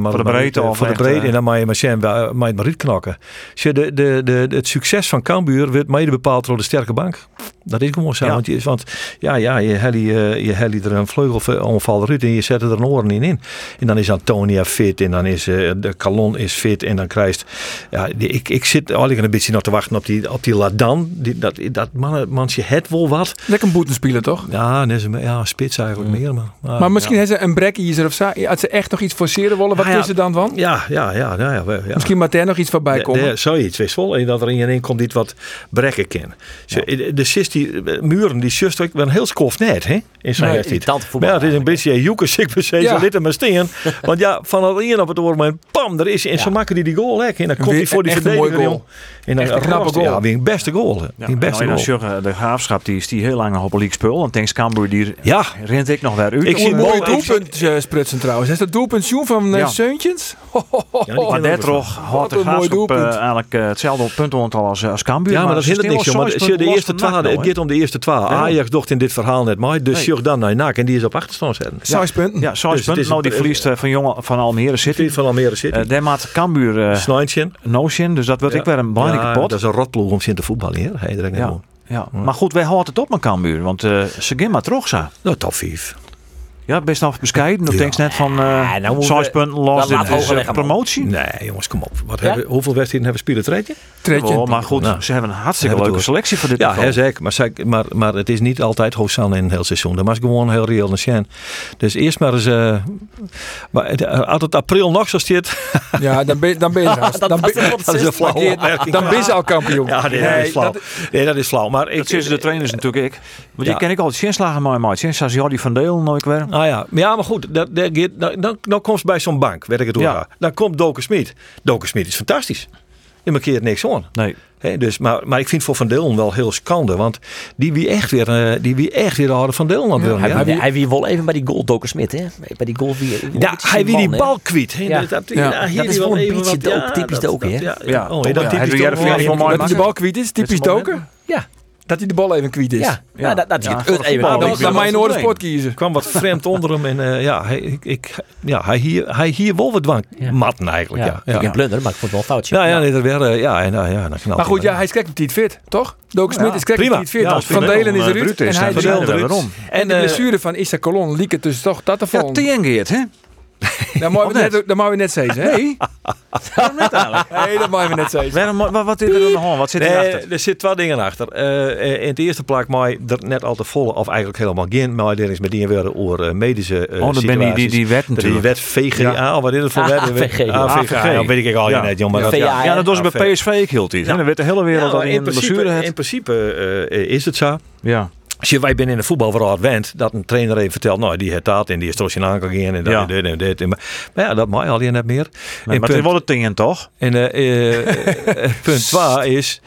maar Voor de breedte maar- of Voor de breedte. eh, En dan maar je machine, maar uit knokken. De, de, de, het succes van Cambuur wordt mede bepaald door de sterke bank. Dat is gewoon zo. Ja. Want, je, want ja, ja, je heli, eh, je heli er een vleugelomval eruit en je zet er een oren in in. En dan is Antonia fit en dan is eh, de Calon is fit en dan krijgt... Ja, die, ik, ik zit eigenlijk een beetje nog te wachten op die, op die Ladan. Die, dat, dat man, mansje het wel wat. Lekker een boetenspeler, toch? Ja, net zo- ja spits eigenlijk meer. Maar, maar, Maar misschien hebben ze een brekkiezer of zo. Als ze echt nog iets forceren willen, wat Ah, ja. is er dan van? ja, ja, ja, ja, ja, ja. Misschien moet er nog iets voorbij komen. Ja, zoiets, wist wel. En dat er in je komt die wat brekken kan. De sis die eh, muren, die wel een heel skof net, hè? In zijn Nee, Maar voetbal ja, het is een beetje joekers, ik per se, Ja. zo dit en maar steen. Want ja, van het een op het oor, maar pam, daar is hij. En zo maken die die goal lekker. En dan komt hij voor die verdediger, goal. En dan een knappe goal. Ja, weer een beste goal. Ja, Een beste nou, goal. de graafschap die is die heel lang nog op een league spul. En Tanks Cambuur die Ja, rent ik nog weer uit. Ik zie Een mooi mooi doelpunt eh, sprutsen trouwens. Is dat doelpunt van eh Ja. Seuntjens? Maar kennen daar we toch had de een mooi graafschap doelpunt. eigenlijk hetzelfde puntenaantal als, als Cambuur. Ja, maar dat ze hindert niks, Maar de eerste twaalf, het gaat om de eerste twaalf. Ja. Ajax docht in dit verhaal net maar. Dus Nee. dan naar NAC en die is op achterstand zetten. Zes punten. Ja, zes Dus het punten. is Nou, die verliest eh, van, jongen, van Almere City. Van Almere City. Eh daar maakt Cambuur eh Snijntje. Notion, dus dat wordt Ja. ik weer een belangrijke Ja, pot. Dat is een rotploeg om zin te voetballen hier. Hey, Ja. gewoon. Ja. Maar goed, wij houden het op met Cambuur. Want eh ze gaan maar terug zo. Nou, top 5. Ja, best nog bescheiden. Dat Ja. denk net van eh Ja, nou we- punten los. Dit is promotie. Nee, jongens, kom op. Wat Ja? hebben, hoeveel wedstrijden hebben spelen treetje? Tretje. Oh, maar goed, Nou, ze hebben een hartstikke hebben leuke we selectie voor dit Ja, hè, zeker. Maar, zeg- maar, maar het is niet altijd hoofdzang in een heel seizoen. Dat was gewoon heel reëel en zijn. Dus eerst maar eens... eh maar het- als het april nog zo staat... Ja, dan ben, dan ben je haast. Dan ben, dat is een flauwe Geert, opmerking. dan ben je al kampioen. Ja, nee, dat is flauw. dat- nee, dat is flauw. Maar ik, Dat zeggen de trainers natuurlijk ik. Want je ken ik altijd zinslagen maar maar. Sinds als Jordi van Deel nooit weer. Ah ja, maar ja, maar goed, dat, dat, gaat- dan, dan, dan komt ze bij zo'n bank, weet ik het hoe. Ja. Dan komt Doken Smit. Doken Smit is fantastisch. Je markeert niks aan. Nee. Hè, dus, maar, maar ik vind voor Van Dillen wel heel schande. Want die wie echt weer, eh, die wie echt weer de harde Van aan het willen. Hij, Ja, hij, hij wie wel even bij die goal Doker Smit, hè? Bij die goal wie. Ja, hij wie die bal kwijt. hè. Ja. Dat, dat, Ja. ja, hier Dat is wel een beetje ja, typisch dat- dat- hè? Ja, Ja, oh, ja, dat typisch mooi Dat hij de maken. bal kwijt is, typisch doken. Ja, Dat hij de bal even kwijt is. ja. ja. dat, dat Ja, is voor het de even. Nou, Dan een een orde probleem. sport kiezen. kwam wat vreemd onder hem. En eh, ja, hij, ik, ik, ja, hij, hier, hij hier wel wat dwang Ja. matten eigenlijk. Ja, Ja, ja. ja. geen blunder, maar ik vond het wel een foutje. Ja, ja, nee, dat weer, eh, ja, en, nou, ja, dan knalt Maar goed, hij ja, hij is kijk niet fit, toch? Doken Smit is kijk prima. niet fit. Ja. Van Delen is eh, eruit. En hij is Ja, ja, eruit. En de eh, blessure van Issa Colon liep het dus toch dat te Ja, vallen. tegengeert, hè? Dat mogen we net, dat mogen we net zeggen, hè? Nee. Waarom eigenlijk? Nee, dat mogen we net zeggen. Waarom, wat, wat is er aan de hand? Wat zit Nee, erachter? er zitten twee dingen achter. Eh, eh, in het eerste plaats mij er net al te volle, of eigenlijk helemaal geen, maar er is met die weer over eh, medische eh Oh, dan ben je die, die, wet Er is die natuurlijk. wet VGA, of wat is het voor wet? AVG. AVG. Ja, weet ik al Ja. niet, jongen. maar Ja. dat-. Ja, dat was bij. PSV ik hield iets. Ja. En dan werd de hele wereld Ja, al in in de blessure in principe eh, is het zo. Ja. Als je wij binnen in de voetbalverhaal went, dat een trainer even vertelt, nou die heeft dat en die is trots in aankant gegaan en dat Ja. en dit en dit. En, maar, maar ja, dat mag al je net meer. Nee, maar het punt- is wel het ding, toch? En eh, eh, punt 2 is,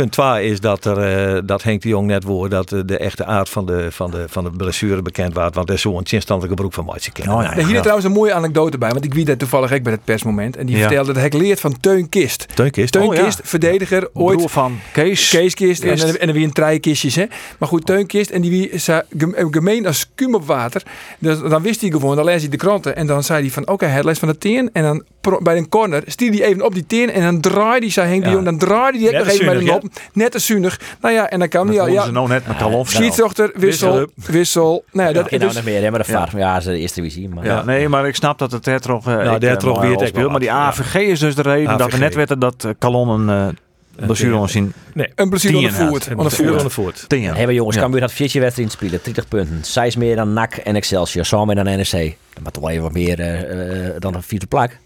punt 2 is dat, er, eh, dat Henk de Jong net woord dat eh, de echte aard van de, van de, van de blessure bekend wordt. Want er is zo'n instandelijke broek van Maatje kennen. Oh, ja. Nou, Er hier is trouwens een mooie anekdote bij, want ik wie dat toevallig ook bij het persmoment. En die Ja. vertelde dat hij leert van Teun Kist. Teun Kist. Teun Oh, ja. Kist, verdediger, ooit Broer van Kees. Keeskist en, Kist. en, en dan weer een trijkistjes. Hè. Maar goed, Teunkist en die wie ze gem- gemeen als kum op water. Dus dan wist hij gewoon, dan lees hij de kranten. En dan zei hij van, oké, hij leest van de teen. En dan pro- bij een corner stier hij even op die teen. En dan draaide hij, zei Henk de Ja. Jong, dan draaide hij nog even bij de nop. Net als zuinig. Nou ja, en dan Dat hij al, ja, ja, ze nou net met Kalofs. scheidsrechter, wissel, Wissel. wissel. Nou ja, dat dus, nou nog meer, hè, maar de Ja. VAR. Ja, ze de eerste divisie. Maar Ja, nee, maar ik snap dat het er toch. Uh, Nou, daar toch weer het wel Maar die. AVG is dus de reden dat we net weten dat Kalon een uh, blessure ding. ons zien. een blessure aan de voet. aan de Vuur aan voet. de voet. Maar jongens, Ja. Cambuur had 14 wedstrijden spelen, 30 punten. 6 meer dan NAC en Excelsior, samen meer dan NEC. Dan moet toch wel even wat meer eh, eh, dan een vierde plak.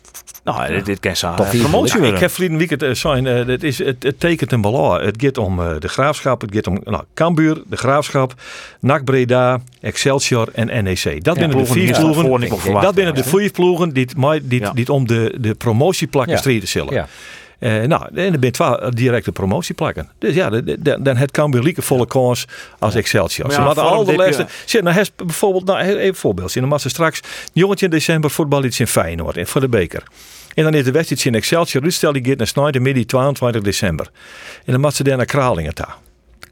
Nou, dit, dit kan zo Toch vier promotie Ja, ik heb verleden weekend uh, zijn, uh, het, is, het, het tekent een belang. Het gaat om uh, de Graafschap, het gaat om nou, Cambuur, de Graafschap, NAC Breda, Excelsior en NEC. Dat binnen de vier ja, ploegen. Dat binnen de vier ploegen die, die, die, Ja. die om de, de promotieplakken Ja. strijden zullen. Eh, nou, en er zijn twee directe promotieplakken. Dus ja, dan het Cambuur lieke volle kans als Excelsior. Ze hadden al de Zit, nou, bijvoorbeeld, nou, even een voorbeeld. In de massa straks, jongetje in december voetbal iets in Feyenoord en voor de beker. En dan is de wedstrijd in Excelsior. Uitstel die gaat naar Snijden midden 22 december. En dan moet ze daar naar Kralingen daar.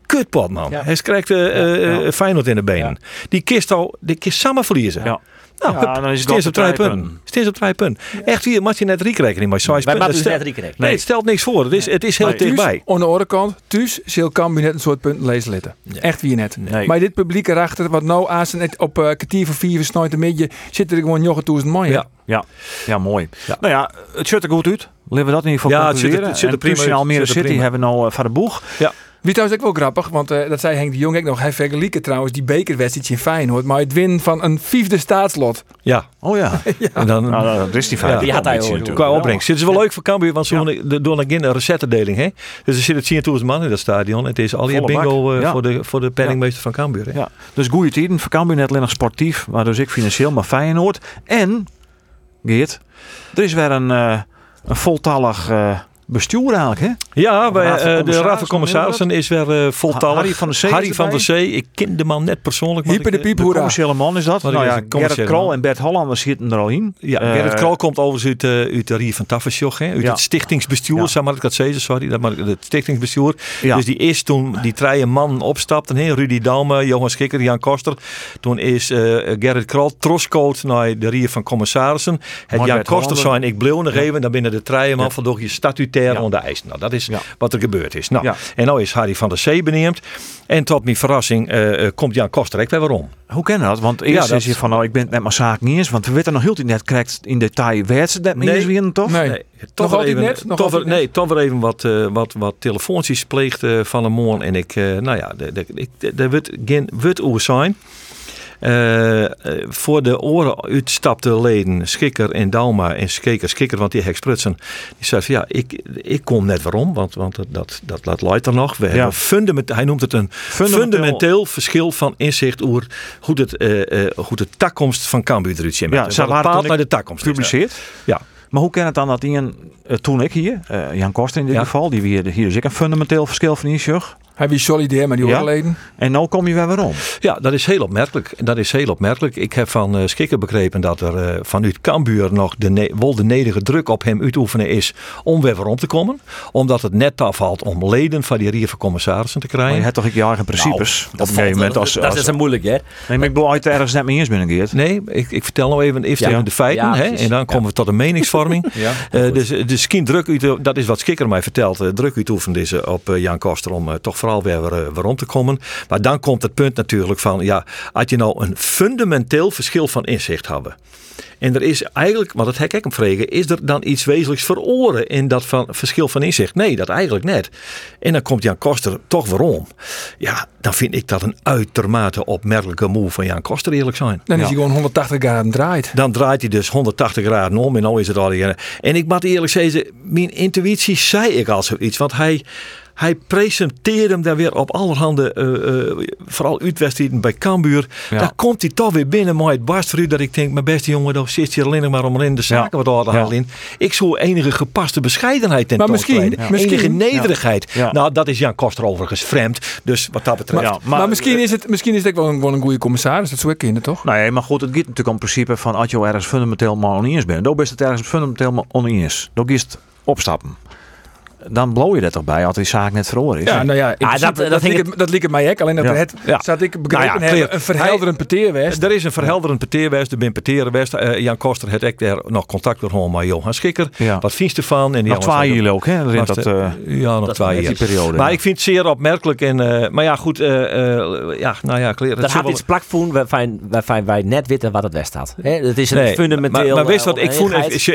Kutpot man. Ja. Hij krijgt eh, eh, ja. Feyenoord in de benen. Die kist al, die kist samen verliezen. Ja. Nou, Ja, dan is het op drie punten. Steeds op drie punten. Echt hier, je net drie rekening maar Wij punten. maken dus net stelt- drie kreeg. Nee, het stelt niks voor. Het is, het is heel Nee. dichtbij. Aan de andere kant, thuis net een soort punten lezen litten. Echt wie net. Nee. Maar dit publiek erachter, wat nou aan net op uh, kwartier voor vier versnooit een beetje, zit er gewoon nog een man. Ja. Ja, ja, mooi. Ja. Nou ja, het ziet er goed uit. Laten we dat in ieder geval Ja, het er- concluderen. het ziet er prima uit. Almere Het er City prima. hebben we nou uh, van de boeg. Wie trouwens ook wel grappig, want eh, dat zei Henk de Jong ook nog. Hij vergelijken trouwens die bekerwedstrijd in Feyenoord, maar het winnen van een vijfde staatslot. Ja. Oh ja. En dan, Nou, dat is die fijn. Ja. Die had hij hoor. qua opbrengst. Het is wel leuk voor Cambuur, want ze doen de- doen een resettendeling. Hè? Dus er zitten 10.000 man in dat stadion. Het is al je bingo eh, Ja. voor, de, voor de penningmeester van Cambuur. Hè? Ja, dus goede tijden. Voor Cambuur net alleen nog sportief, maar dus ik financieel, maar Feyenoord. En, Geert, er is weer een, eh, een voltallig eh, bestuur eigenlijk, hè? Ja, bij, Raad eh, de Raad van Commissarissen is weer eh, voltallig. Harry van der Zee is Harry van der Zee. Ik ken de man net persoonlijk. Hyper de ik- piep, hoera. commerciële man is dat. Nou ja, Gerrit Krol en Bert Hollander zitten er al in. Ja, Eh, Gerrit Krol komt overigens uit, eh, uit de Rie van Tafersjoch, hè, uit Ja. het stichtingsbestuur, Ja. zeg maar ik dat zeggen, sorry, dat maar het stichtingsbestuur. Ja. Dus die is toen die drie man opstapten, hè, Rudy Daume, Johan Schikker, Jan Koster. Toen is eh, Gerrit Krol troscoot naar de Rie van Commissarissen. Het Jan Koster zijn ik bleef nog even, dan binnen de drie man Ja. van je statutair onder eisen. Nou, dat is Ja. wat er gebeurd is. Nou, Ja. En nou is Harry van der Zee benoemd. En tot mijn verrassing eh, eh, komt Jan Koster ook weer waarom. Hoe ken je dat? Want eerst dat is je van, nou, ik ben het net maar zaak niet eens. Want we weten nog heel net krijgt in detail werd ze dat Nee. eens weer, toch? Nee. Nee, Nog toch altijd even, net? Nog toch nee, toch weer even wat, eh, wat, wat telefoontjes pleegt eh, van een morgen. En ik, eh, nou ja, de- de- ik- de- daar wordt geen wut over zijn. Eh, eh, voor de oren uitstapte leden, Schikker en Dauma en Skeker, Schikker, want die hek sprutsen, die zei van ja, ik, ik kom net waarom, want, want dat, dat, dat leidt er nog. We hebben fundament, hij noemt het een fundamenteel, verschil van inzicht over hoe het, eh, hoe de takkomst van Cambuur eruit ziet. Ja, ze bepaald naar de takkomst. Gepubliceerd. Ja. Maar hoe kan het dan dat Ian, toen ik hier, Jan Koster in dit Ja. geval, die weer hier is ik een fundamenteel verschil van Inzug. Hij was solidair met die Ja. overleden. En nu kom je weer weer om. Ja, dat is heel opmerkelijk. Dat is heel opmerkelijk. Ik heb van eh Schikker begrepen dat er eh, vanuit Cambuur nog de, ne- wel de nederige druk op hem uitoefenen is om weer weer om te komen. Omdat het net afvalt om leden van die rier van commissarissen te Maar krijgen. je hebt toch ik je eigen principes op een gegeven moment. Als, dat als, is een moeilijk, hè? nee, maar ik bedoel, uit ergens net mee eens ben Geert. Nee, ik, ik vertel nou even eerst Ja. de feiten. Ja, hè, en dan komen we tot een meningsvorming. Ja. Eh, dus, dus druk uit, dat is wat Skikker mij vertelt. druk uitoefend is op eh, Jan Koster om eh, toch vooral weer, weer, weer om te komen. Maar dan komt het punt natuurlijk van, ja, had je nou een fundamenteel verschil van inzicht hebben. En er is eigenlijk, want dat heb ik hem vregen, is er dan iets wezenlijks veroren in dat van, verschil van inzicht? Nee, dat eigenlijk net. En dan komt Jan Koster toch weer om. Ja, dan vind ik dat een uitermate opmerkelijke move van Jan Koster, eerlijk zijn. Dan is Ja. hij gewoon 180 graden draait. Dan draait hij dus 180 graden om en nu is het al hier. En ik moet eerlijk zeggen, mijn intuïtie zei ik al zoiets. Want hij, hij presenteerde hem daar weer op allerhande, eh, eh, vooral uitwedstrijden bij Cambuur. Ja. Daar komt hij toch weer binnen met het barst voor u dat ik denk, mijn beste jongen, dan zit je alleen nog maar om in de zaken wat aan te Ja. halen in. Ik zou enige gepaste bescheidenheid Maar tentoonspreiden. misschien- Enige misschien- nederigheid. Ja. Nou, dat is Jan Koster overigens vreemd. Dus wat dat betreft. Ja, Maar, misschien, is het, misschien is het wel een, wel een goede commissaris. Dat zou ik kennen, toch? Nee, maar goed, het gaat natuurlijk om het principe van als je ergens fundamenteel maar oneens bent. Dan is het ergens fundamenteel maar oneens. Dan is het opstappen. Dan blow je er toch bij als die zaak net verloren is. Ja, nou ja, Ah, dat- dat, dat liep het, dat liep het mij ook. Alleen dat Ja. het, Ja. zat ik begrepen Nou ja, hebben, clear. een verhelderend peteerwest. Er is een verhelderend peteerwest, er ben peteerwest. Eh, Jan Koster had ik daar nog contact door gewoon met Johan Schikker. Ja. Wat vind je ervan? En die Nog twee jullie ook, hè? Dat, de- eh, ja, nog dat twee die jaar. periode. Maar ja. ik vind het zeer opmerkelijk. En, eh, maar ja, goed. eh, eh, ja, nou ja, clear. Dat had iets plakvoen waarvan, waarvan wij net weten wat het west had. Hè, Het is een Nee, fundamenteel... Maar, maar wist eh, wat, ik oneenigheid.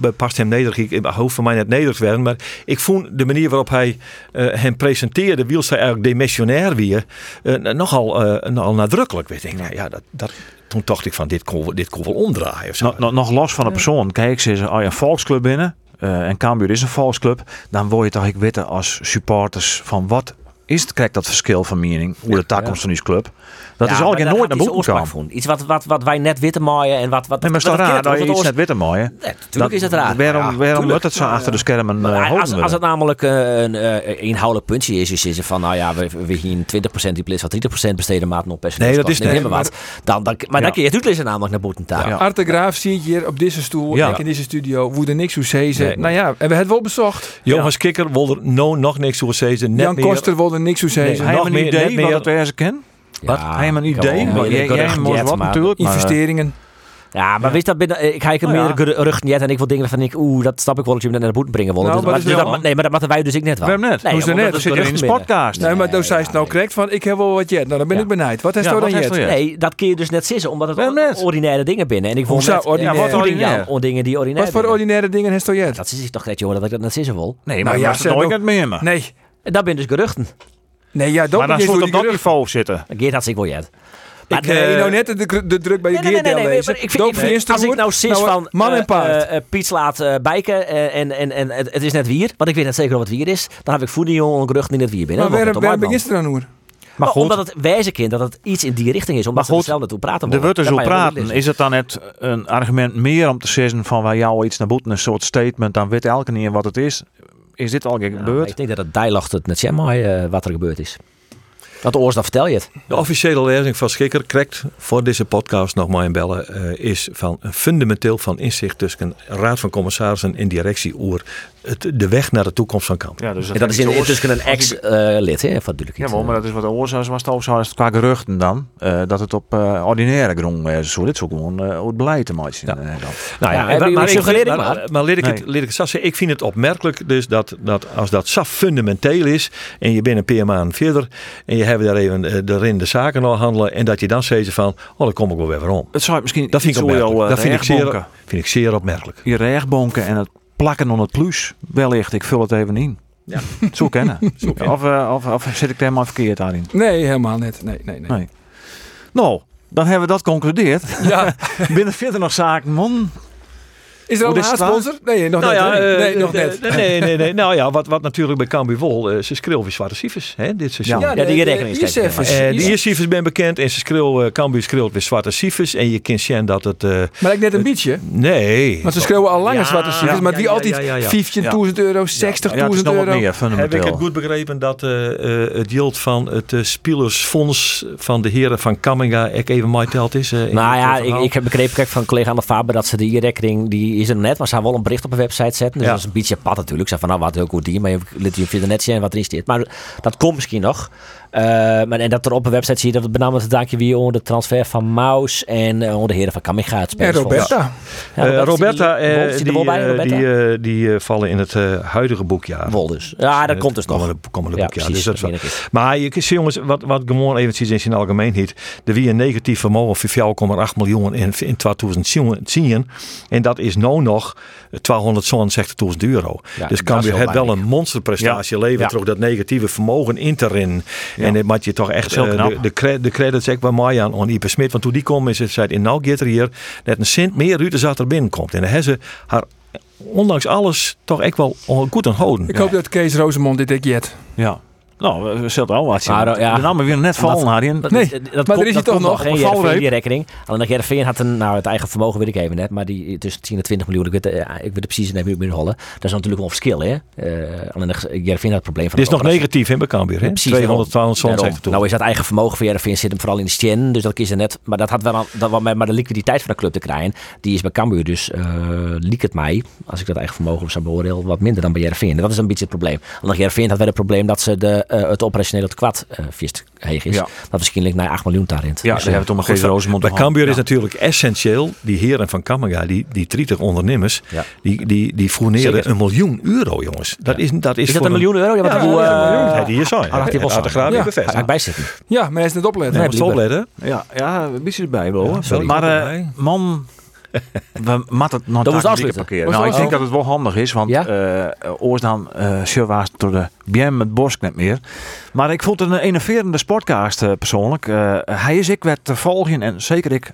ik, past hem nederig, ik hoef van mij net nederig te werden, maar ik de manier waarop hij eh, hem presenteerde, wiels hij eigenlijk demissionair weer, eh, nogal, eh, nogal nadrukkelijk. Weet ik, nou ja, dat, dat, toen dacht ik van, dit kon, dit kon wel omdraaien. Of zo. Nog, los van de persoon. Kijk, ze is als je een volksclub binnen. en Cambuur is een volksclub. Dan word je toch ik weten als supporters van wat is het krijgt dat verschil van mening. Hoe de toekomst van die club. Dat Ja, is maar al geen daar nooit naar boven oorsprong komen. van. Iets wat, wat, wat wij net weten maaien en wat... wat Nee, maar is wat toch raar verkeerd dat je wordt. iets Dat net witte mooie. Nee, natuurlijk is het raar. Waarom, Ja, waarom moet het zo achter de schermen uh, als, houden? als het namelijk eh, een eh, inhoudelijk puntje is, is het van, nou ja, we, we hier 20% die plaats van 30% besteden maat op personeel. Nee, dat is niet nee, helemaal wat. Dan, dan, maar Ja. dan kun je het uitlezen namelijk naar boeten daar. Ja. Arte Graaf zie je hier op deze stoel, Ja. ik in deze studio, woede niks hoe ze. Nou ja, en we hebben het wel bezocht. Johan Kikker wilde no, nog niks zeggen. Net Jan Koster wilde niks hoe ze Nee, Hij nog heeft een meer- idee wat het er ze ken. Wat? Hij heeft een idee. Maar meer Jij jet, wat natuurlijk. maar, eh, Investeringen. Ja, maar wist dat binnen, eh, ik ga ik er Nou ja. meer geruchten net en ik wil dingen van ik, oeh, dat snap ik wel dat je hem net naar de boete brengen willen. Nou, Dus- maar dat dus wel- dat- nee, maar dat moeten wij dus ik net wel. Waarom net? Nee, Hoe dat net? het zit er in de podcast. Nee, maar toen zei ze nou correct van, ik heb wel wat jet. Nou, dan ben Ja. ik benijd. Wat is Ja, er wat dan jet? Nee, dat kun je dus net sissen, omdat het ordinaire dingen binnen. En ik vond Hoe zou net, ordinair? Ja, wat voeding ordinair? aan- dingen die ordinair Wat voor ordinaire dingen heeft er jet? Dat is toch net, jongen, dat ik dat net sissen wil. Nee, Nou maar ja, ja, nooit het meer. Nee. Dat ben dus geruchten. Nee, ja, dat maar dan je moet op dat niveau zitten. Geert had zich wel jet. Maar Ik, nee, Nee, Eh, nou net de, de druk bij je Nee, nee, nee, geerdeel nee, nee, lezen. maar ik vind, ik- als ik nou sis nou, van man en eh, paard. eh, eh, Piet slaat eh, bijken eh, en, en, en het, het is net wier, want ik weet net zeker wat het wier is, dan heb ik voeding jongen geruchten die net wier binnen. maar waar, waar het begint er dan hoor? Maar goed, omdat het wijze kind dat het iets in die richting is, omdat ze er zelf naartoe praten er willen. wordt er zo praten. Is het dan net een argument meer om te zeggen van wij jou iets naar boeten, een soort statement, dan weet elke niet wat het is. Is dit al Ja, gebeurd? ik denk dat het dijlacht het net zeg maar eh, wat er gebeurd is. Dat oors, dan vertel je het. De officiële lezing van Schikker krijgt voor deze podcast nog maar in bellen eh, is van een fundamenteel van inzicht tussen een raad van commissarissen en directie oer het, de weg naar de toekomst van Kamp. Ja, dus En dat is in, intussen een ex-lid, hè, van natuurlijk. Ja, maar dat is wat de oorzaak was. Het was het qua geruchten dan. eh, dat het op eh, ordinaire grond is. Zo, dit is ook gewoon eh, het beleid te maken. Ja. eh, dan. Nou Ja, jullie ik vind- maar, maar. maar leer ik, Nee. het, leer ik het zo zeggen. Ik vind het opmerkelijk dus dat, dat als dat zo fundamenteel is en je bent een paar maanden verder en je hebt daar even eh, erin de zaken al handelen en dat je dan zegt van, oh dan kom ik wel weer weer om. Het zou misschien Dat vind ik opmerkelijk. jouw, Dat eh, vind ik, zeer, vind ik zeer opmerkelijk. Je rechtbonken en het plakken op het plus. Wellicht, ik vul het even in. Ja. Zo kennen. Of, eh, of, of zit ik helemaal verkeerd daarin? Nee, helemaal niet. Nee, nee, nee. Nee. Nou, dan hebben we dat concludeerd. Ja, Binnen verder nog zaken, man. Is er al een is het waar? haarsponsor? Nee, nog Nou net. ja, hè? eh, nee, nog eh, net. Nee, nee, nee. Nou ja, wat, wat natuurlijk bij Cambuur Wol, eh, ze schreeuwen weer zwarte cijfers, hè, dit seizoen. Ja. Ja, die rekening is is- Eh, de cijfers ben bekend en ze schreeuwen, Cambuur schreeuwt weer zwarte cijfers. En je kunt zien dat het... eh, Maar ik net een beetje. nee. Want ze schreeuwen al langer Ja, zwarte cijfers, ja, maar die ja, altijd ja, ja, ja. 15.000 euro, 60.000 Ja, het is nog wat euro. meer Heb ik het goed begrepen dat eh, eh, het yield van het uh, Spielersfonds van de heren van Kamminga ook even meeteld is? eh, in Nou ja, eh, ik, ik heb begrepen kijk, van collega Anne Faber dat ze de e-rekening, die is er net, maar ze hebben wel een bericht op een website zetten. Dus Ja. dat is een beetje pad natuurlijk. Ze van nou wat heel goed die, maar je liet je verder net zien wat erin staat. Maar dat komt misschien nog. Eh, maar, en dat er op een website zie je dat het benamelijk te danken wie onder de transfer van Maus en eh, onder de heren van Kamminga het En spelen. Roberta. Eh, Roberta, die, eh, er eh, Roberta? die, die vallen in het huidige boekjaar. Wol dus. Ja, dat Het komt dus nog. komende, komende Ja, boekjaar. precies. Dus dat het. maar je ziet jongens, wat, wat gewoon even in zijn algemeenheid. Er wie een negatief vermogen van 4,8 miljoen in, in 2010. En dat is nu nog 267.000 euro. Ja, dus kan je het wel een monsterprestatie leveren. Ja. Terug dat negatieve vermogen in te rennen. En moet je toch echt Dat eh, de, de, de credits ook bij mij aan, aan Ipe Smit. Want toen die kwam is het zei in nou er hier net een cent meer Ruud zat er binnenkomt. En dan hebben ze haar ondanks alles toch echt wel goed aan houden. Ik hoop dat Kees Rosemond dit ik jet. Ja. Nou, we zullen al wat zien. Maar, eh, ja. De namen weer net vallen, Dat-. Dat, Nee, dat, dat maar komt, er is dat toch nog geen die rekening. Alleen Heerenveen had een, nou het eigen vermogen weet ik even net, maar die tussen 10 en 20 miljoen, ik weet, eh, ik weet het precies niet meer hollen. Dat is natuurlijk wel een verschil, hè. Uh, alleen Heerenveen had het probleem van Dit is nog negatief in Bekambier, hè? Precies, 200, daarom. 270 toe. Nou is dat eigen vermogen van Heerenveen zit hem vooral in de stien, dus dat is er net. Maar dat had wel, aan- dat, wel met- maar de liquiditeit van de club te krijgen, die is bij Cambuur dus, eh liek het mij, als ik dat eigen vermogen zou beoordelen, wat minder dan bij. En dat is een beetje het probleem. Alleen Heerenveen had wel het probleem dat ze de, het operationele tekort eh vist heeg is. Ja. Dat waarschijnlijk naar 8 miljoen daarin. Ja, Dus, daar eh, hebben we toch nog Goed, Kees Rosemond bij. Cambuur is Ja. natuurlijk essentieel, die heren van Kammerga, die, die 30 ondernemers, Ja. die, die, die fourneren een miljoen euro, jongens. Dat is, dat is, Is dat voor een miljoen euro? Ja, wat Ja, hoe, een eh, die hier zijn. had hij Had de graad Ja. bevestigd. bijzitten. Ja, maar hij is net opletten. Nee, opletten. Ja, ja, een beetje erbij wel. hoor. maar eh, man, we moeten het nog Dat afsluiten. parkeren. Was Nou, ik denk dat het wel handig is, want Ja? eh oors dan uh, was door de BM met Bosk net meer. Maar ik vond het een enerverende sportcast eh, persoonlijk. Eh, hij is ik werd te volgen en zeker ik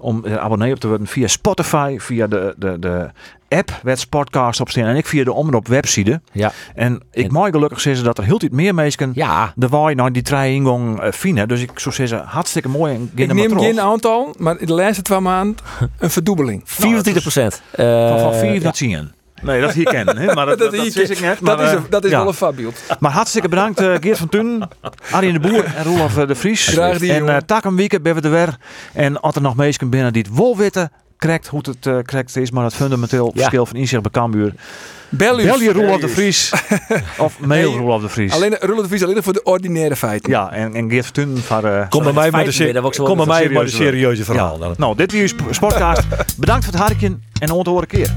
om er abonnee op te worden via Spotify, via de, de, de app werd Sportcast op staan en ik via de omroep website. Ja. En ik En- mooi gelukkig zeggen dat er heel iets meer mensen Ja. de waai naar die trein ingang vinden. Dus ik zou zeggen, hartstikke mooi en Ik neem geen aantal, maar in de laatste twee maanden een verdubbeling. 24 procent. Van, van 4 naar 10. Nee, dat hier kennen. hè, Maar dat, dat, ik net. Maar, dat is, eh, een, dat is ja. wel een fabield. Maar hartstikke bedankt uh, Geert van Tun, Arjen de Boer en Roelof uh, de Vries. Graag die, en uh, tak een weekend ben we er weer. En als er nog mensen binnen die het weten, krijgt hoe het uh, correct is, maar het fundamenteel Ja. verschil van inzicht bij Cambuur. Bel je Roelof de Vries of mail Nee, Roelof de Vries. Alleen Roelof de Vries alleen voor de ordinaire feiten. Ja, en, en Geert van Tun van... Uh, Kom bij mij met de, se- kom bij mij met de serieuze- serieuze verhaal. ja. dan. Nou, dit was Sportcast. Bedankt voor het hartje en onthoren keer.